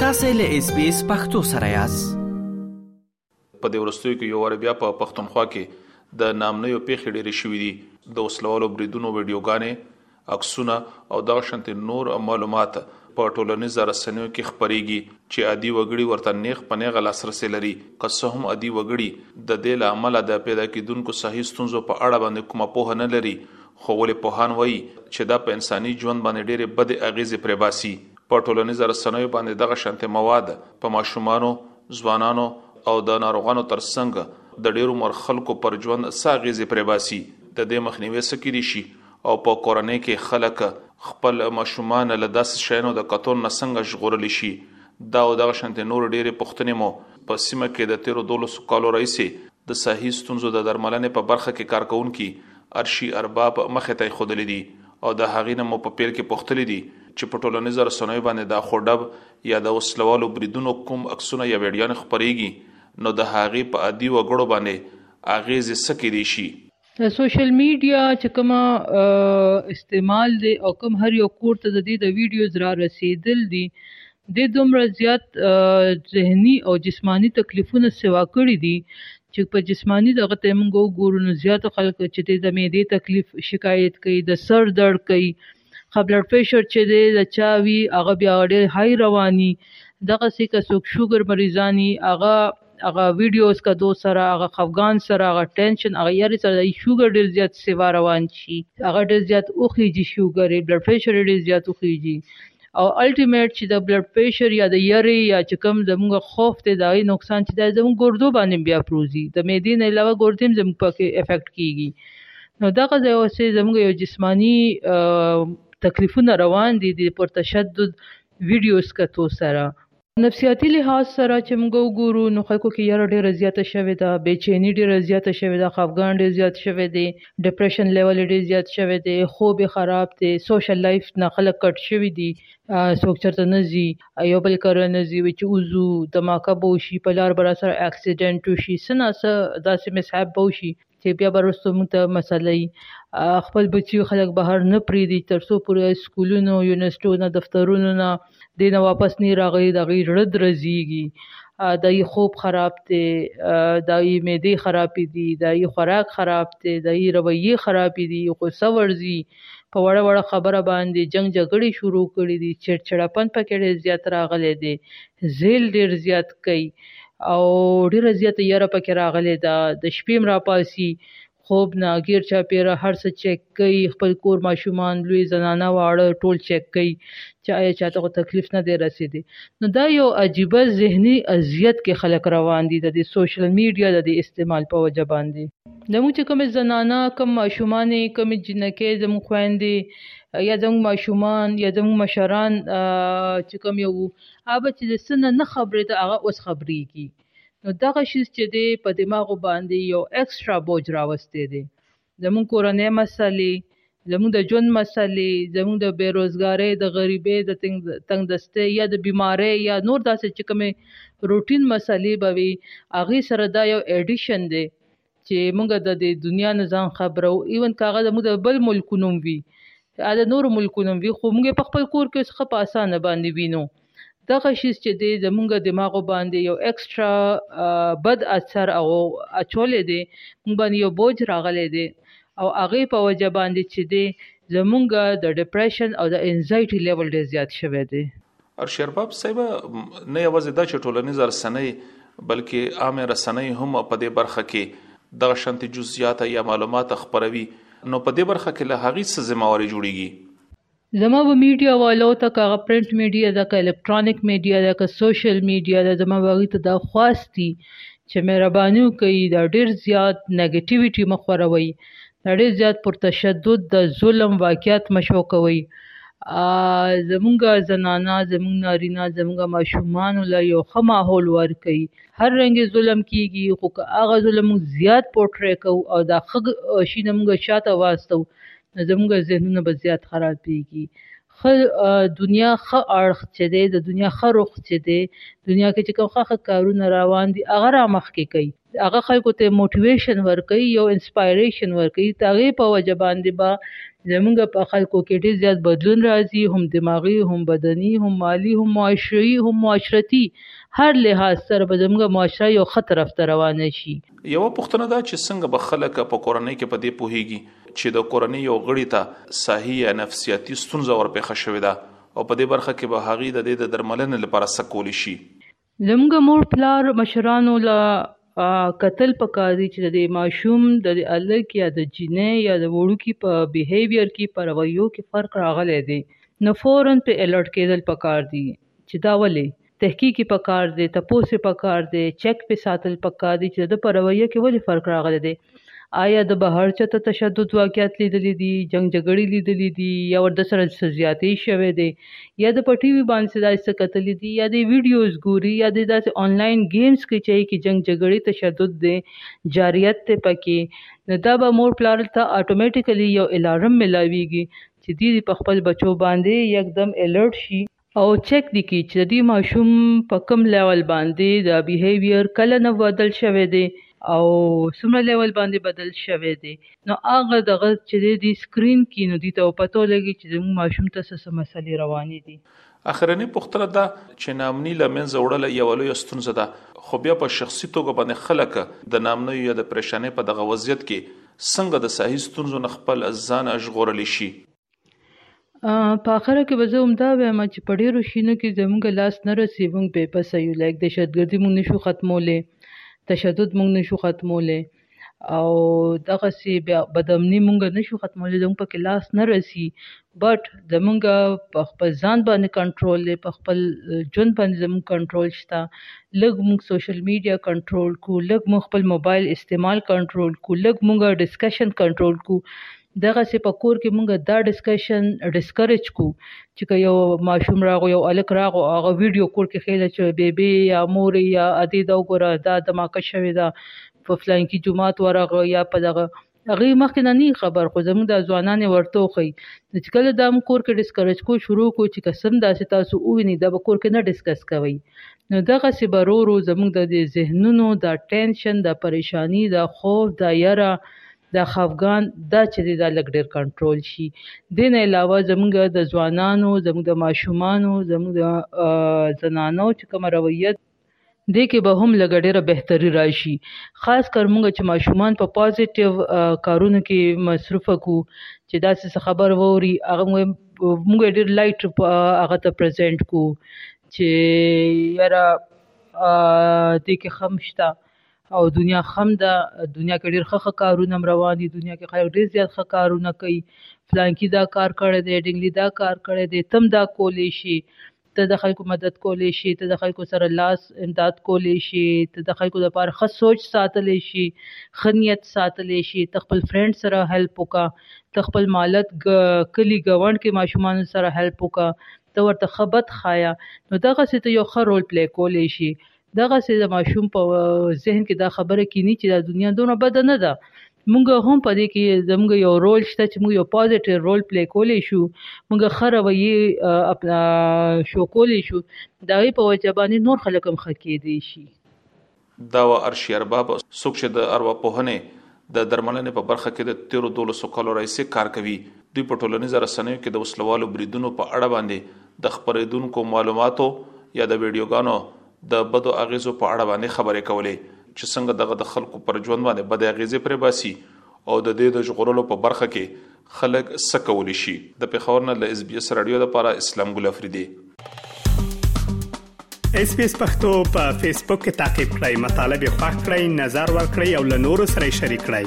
تاسو له اس بي اس پختو سره یاست په دې ورستیو کې یو ور بیا په پښتونخوا کې د نامنیو پیښې ډېرې شوې دي د وسلوالو بریدونو ویډیوګانې عکسونه او دغه شنت نور معلومات په ټولنیزو رسنیو کې خبريږي چې عادي وګړي ورته نیغ پنیغه لاسرسي لري که څه هم عادي وګړي د دې لامل د پیدا کیدونکو صحي ستونزو په اړه باندې کومه پوهه نه لري خو ولې پوهان وایي چې دا په انساني ژوند باندې ډېرې بدې اغېزې پرېباسي. په ټولنیزه رسنیو باندې دغه شانتې مواد په ماشومانو، ځوانانو او د ناروغانو تر څنګ د ډېر عمر خلکو پر ژوند څه اغېزې پرېباسي، د دې مخنیوی څه کېدی شي او په کورنۍ کې خلک خپل ماشومان له داسې شیانو د کتو نه څنګه ژغورلی شي، دا او دغه شانتې نورې ډېرې پوښتنې مو په سیمه کې د تېرو دولسو کالو راهیسې د ساحي ستونزو د درملنې په برخه کې کارکوونکي ارشي ارباب مخې ته اېښودلي دي او د هغې نه مو په پېل کې پوښتلي دي چې په ټولنیزو رسنیو باندې د اخوډب یا د وسله والو بریدونو کوم عکسونه یا ویډیوګانې خپرېږي نو د هغې په عادي وګړو باندې اغېزې څه کېدای شي. د سوشل میډیا چې کوم استعمال دی او کوم هر یو کور ته د دې د ویډیوز رارسېدل دي دې دومره زیات ذهني او جسماني تکلیفونه سوا کړي دي چې په جسماني دغه ته موږ وګورو نو زیات خلک چې د معدې تکلیف شکایت کوي د سر درد کوي ښه بلډ پریشر چې دی د چا وي هغه بیا ډېر های رواني دغسې که څوک شوګر مریضان وي هغه هغه ویډیوز کدو سره هغه خفګان سره هغه ټینشن هغه یاري سره د شوګر ډیر زیات سیوا روان شي هغه ډیر زیات اوخیږي شوګر بلډ پرېشر ډیر زیات اوخیږي او الټیمیټ چې د بلډ پرېشر یا د یری یا چې کوم زموږ خوف دی دا نقصان چې دا زموږ ګردو باندې بیا پروزي د معدې نه علاوه ګردې زموږ په کې افیکټ کیږي نو دغه ځای اوسې زموږ یو جسمانی تکلیفونه روان دي د پر تشدد ویډیوز کتو سره نفسیاتي لحاظ سره چې موږ وګورو نو خلکو کې یره ډیره زیاته شوې ده بې چیني ډیره زیاته شوې ده خفګان ډیر زیات شوی دی ډپریشن لیول یې ډیر زیات شوی دی خوب یې خراب دی سوشل لایف نه خلک کټ شوي دي څوک چرته نه ځي یو بل کره نه ځي چې وځو دماکه به وشي په لار به راسره اکسیډنټ وشي څه ناڅه داسې مسحب به وشي چې بیا به وروسته موږ ته مسله وي خپل بچي خلک بهر نه پرېږدي تر څو پورې سکولونو یونیورسټو نه دفترونو نه دی نه واپس نه راغلي د هغوی زړه درزیږي د یې خوب خراب دی د یې معدې خرابې دي د یې خوراک خراب دی د یې رویې خرابې دي غوسه ورځي په وړه وړه خبره باندې جنګ جګړې شروع کړې دي، چړچړپن پکې ډېر زیات راغلی دی، زېل ډېر زیات کوي او ډېره زیاته یره پکې راغلې ده، د شپې هم راپاڅي خوب نه، ګېر چاپېره هر څه چک کوي، خپل کور ماشومان، لوی، زنانه، واړه ټول چک کوي چې ایا چاته خو تکلیف نه دی رسېدی، نو دا یو عجیبه ذهني اذیت کې خلک روان دي د دې سوشل میډیا د دې استعمال په وجه باندې. زموږ چې کومې زنانه کوم ماشومانې کومې جنکې زموږ خویندې یا زموږ ماشومان یا زموږ مشران چې کوم یو هغه چې د څه نه نه خبرېده هغه اوس خبرېږي نو دغه شیز چې دی په دماغو باندې یو اکسټرا بوج راوستی دی زموږ کورنۍ مسلې زموږ د ژوند مسلې زموږ د بېروزګارۍ د غریبۍ د تنګ دستۍ یا د بیمارۍ یا نور داسې چې کومې روټین مسلې به وي هغې سره دا یو ایډیشن دی چي موږ د دې دنیا نه ځان خبروو ایون که هغه زموږ د بل ملکونو هم وي یا د نورو ملکونو هم وي خو موږ یې په خپل کور کي اوس ښه په اسانه باندي وینو دغه شیز چي دی زموږ دماغو باندي یو ایکسټرا بد اثر او اچولی دی موږ باندي یو بوج راغلی دی او هغه په وجه باندي چي دی زموږ د ډیپریشن او د انزایټي لیول ډیر زیات شوی دی. ارشیرباب صاحب نه یوازې دا چې ټولنیز رسنۍ بلکې عامه رسنۍ هم په دې برخه کې دغه شانتي جزئیات یا معلومات خپروي نو په دې برخه کې له هغې څه ذمہ واري جوړیږي زما به میډیا والو ته که هغه پرنټ میډیا ده که الکترونیک میډیا ده که سوشل میډیا ده زما به هغوی ته دا خواست دي چې مهرباني وکړئ دا ډېر زیات نګټیویټي مه خوروئ نړۍ زیات پر تشدد د ظلم واقعات مشهو کوي زمونږ زنانا زمونږ نارینه زمونږ ماشومان له یو ښه ماحول ورکوي هر رنګ ظلم کیږي خو که هغه ظلم موږ زیات پورټری کوو او دا ښه شي نه موږ شاته واستو نو زمونږ ذهنونه به زیات خرابېږي خ دنیا خ اړخ چې دی د دنیا خ رخ چې دی دنیا کې چې کوم خ کارونه روان دي هغه را مخ کې کوي هغه خلکو ته موټیویشن ورکوي یو انسپایریشن ورکوي د هغې په وجه باندې به زمونږ په خلکو کې ډېر زیات بدلون راځي هم دماغي هم بدني هم مالي هم معاشري هم معاشرتي هر لحاظ سره به زمونږ معاشره یو ښه طرف ته روانه شي. یوه پوښتنه ده چې څنګه به خلک په کورنۍ کې په دې پوهېږي چې د کورنۍ یو غړي ته ساحي یا نفسیاتي ستونزه ورپېښه شوې ده او په دې برخه کې به هغوی د دې د درملنې لپاره څه کولی شي؟ زموږ مور پلار مشرانو له کتل پکار دي چې د ماشوم د الک یا د جینۍ یا د وړوکي په بیهیویر کې په رویو کې فرق راغلی دی نو فورا پرې الرټ کیدل پکار دي چې دا ولې تحقیق یې پکار دی تپوس یې پکار دی چک پرې ساتل پکار دي چې د ده په رویه کې ولې فرق راغلی دی آیا ده بهر چا ته تشدد واقعات لیدلي دي، جنګ جګړې لیدلي دي یا ورده سره څه زیاتی شوی دی یا ده په ټي وي باندې څه داسې څه کتلي دي یا دی ویډیوز ګوري یا دی داسې انلاین ګیمز کوي چې هغه کې جنګ جګړې تشدد دی جاریت دی پکې نو دا به مور پلار ته آټومیټیکلی یو الارم ملاویږي چې دی په خپل بچو باندې یکدم الرټ شي او چک دي کړي چې د دې ماشوم په کوم لیول باندې د بیهیویر کله نه بدل شوی دی او څومره لیول باندې بدل شوی دی نو هغه دغه چې دی سکرین کی نو دي ته پته ولګي چې زموږ ماشوم ته څه څه مسلې روانې دي. اخرنی پوښتنه دا چې ناامني له منځه وړل یوه لویه ستونزه ده خو بیا په شخصي توګه باندې خلک د ناامنیو یا د پریشانۍ په دغه وضعیت کې څنګه د صحي ستونزو نه خپل ځان ژغورلی شي؟ په اخره کې به زه همدا وایم چې په ډېرو شینو کې زموږ لاس نه رسي موږ بې بسه یو لایک دهشتګردي موږ نشو ختمولی تشدد موږ نشو ختمولی او دغسې بیا بدامني موږ نشو ختمولی زموږ پکې لاس نه رسي بټ زموږ په خپل ځان باندې کنټرول دی په خپل ژوند باندې زموږ کنټرول شته لږ موږ سوشل میډیا کنټرول کو لږ موږ خپل موبایل استعمال کنټرول کو لږ موږ ډسکشن کنټرول کو دغسې په کور کې مونږ دا ډسکشن ډسکرج کو چې که یو ماشوم راغو یو الک راغو هغه ویډیو کور کې خېله چې بیبي یا مور یا ادي دا وګوره دا دماکه شوې ده په فلانکی جماعت ورغه یا په دغه هغه مخکې نه نه خبر خو زموږ د ځوانان ورته خو چې کله دا مو کور کې ډیسکرج کو شروع کو چې قسم داسې تاسو وویني دا به کور کې نه ډیسکس کوي نو دغه سی برورو زموږ د ذهنونو دا ټینشن دا پریشانی دا خوف دا یره د خفګان دا چې دی دا لږ ډېر کنټرول شي دې نه علاوه زموږ د ځوانانو زموږ د ماشومانو زموږ د زنانو چې کومه رویه دې کې به هم لږ ډېره بهتري راشي خاص کر موږ چې ماشومان په پازیټیو کارونو کې مصروف کو چې داسې څه خبر ووري هغه موږ ډېر لایټ هغه ته پریزنټ کو چې یاره دې کې خم شته او دنیا خم ده دنیا کې ډیر ښه کارونه روان دي دنیا کې خلک ډیر زیات ښه کارونه کوي فلانکی دا کار کړی دی ډنګلی دا کار کړی دی تم دا کولی شي ته د خلکو مدد کولی شي ته د خلکو سره لاس امداد کولی شي ته د خلکو لپاره ښه سوچ ساتلی شي ښه نیت ساتلی شي ته خپل فرند سره هیلپ وکړه ته خپل مالت کلی ګاونډ کې ماشومان سره هیلپ وکړه ته ورته خبرت خایا نو دغه څه ته یو ښه رول پلی کولی شي دغسې د ماشوم په ذهن کې دا خبره کینی چې دا دنیا دونه بده نه ده مونږ هم په دې کې زموږ یو رول شته چې موږ یو پوزټیو رول پلی کولی شو موږ ښه رویې شو کولی شو د هغې په وجه باندې نور خلک هم ښه کېدی شي دا وه ارشي ارباب څوک چې د ارواپوهنې د درملنې په برخه کې د تېرو دولسو کالو راهیسې کار کوي. دوی په ټولنیزه رسنیو کې د وسلوالو بریدونو په اړه باندې د خپرېدونکو معلوماتو یا د ویډیوګانو د بدو اغېزو په اړه باندې خبرې کولې چې څنګه دغه د خلکو پر ژوند باندې بدې اغېزې پرېباسي او د دې د ژغورلو په برخه کې خلګ څه کولی شي. د پېښور نه له اس بي اس راډیو لپاره اسلام ګل افریدي. اس پی اس پختو په فیسبوک کې تا کې پلی مطلب یو فاک کړئ نظر ور کړئ او له نورو سره شریک کړئ.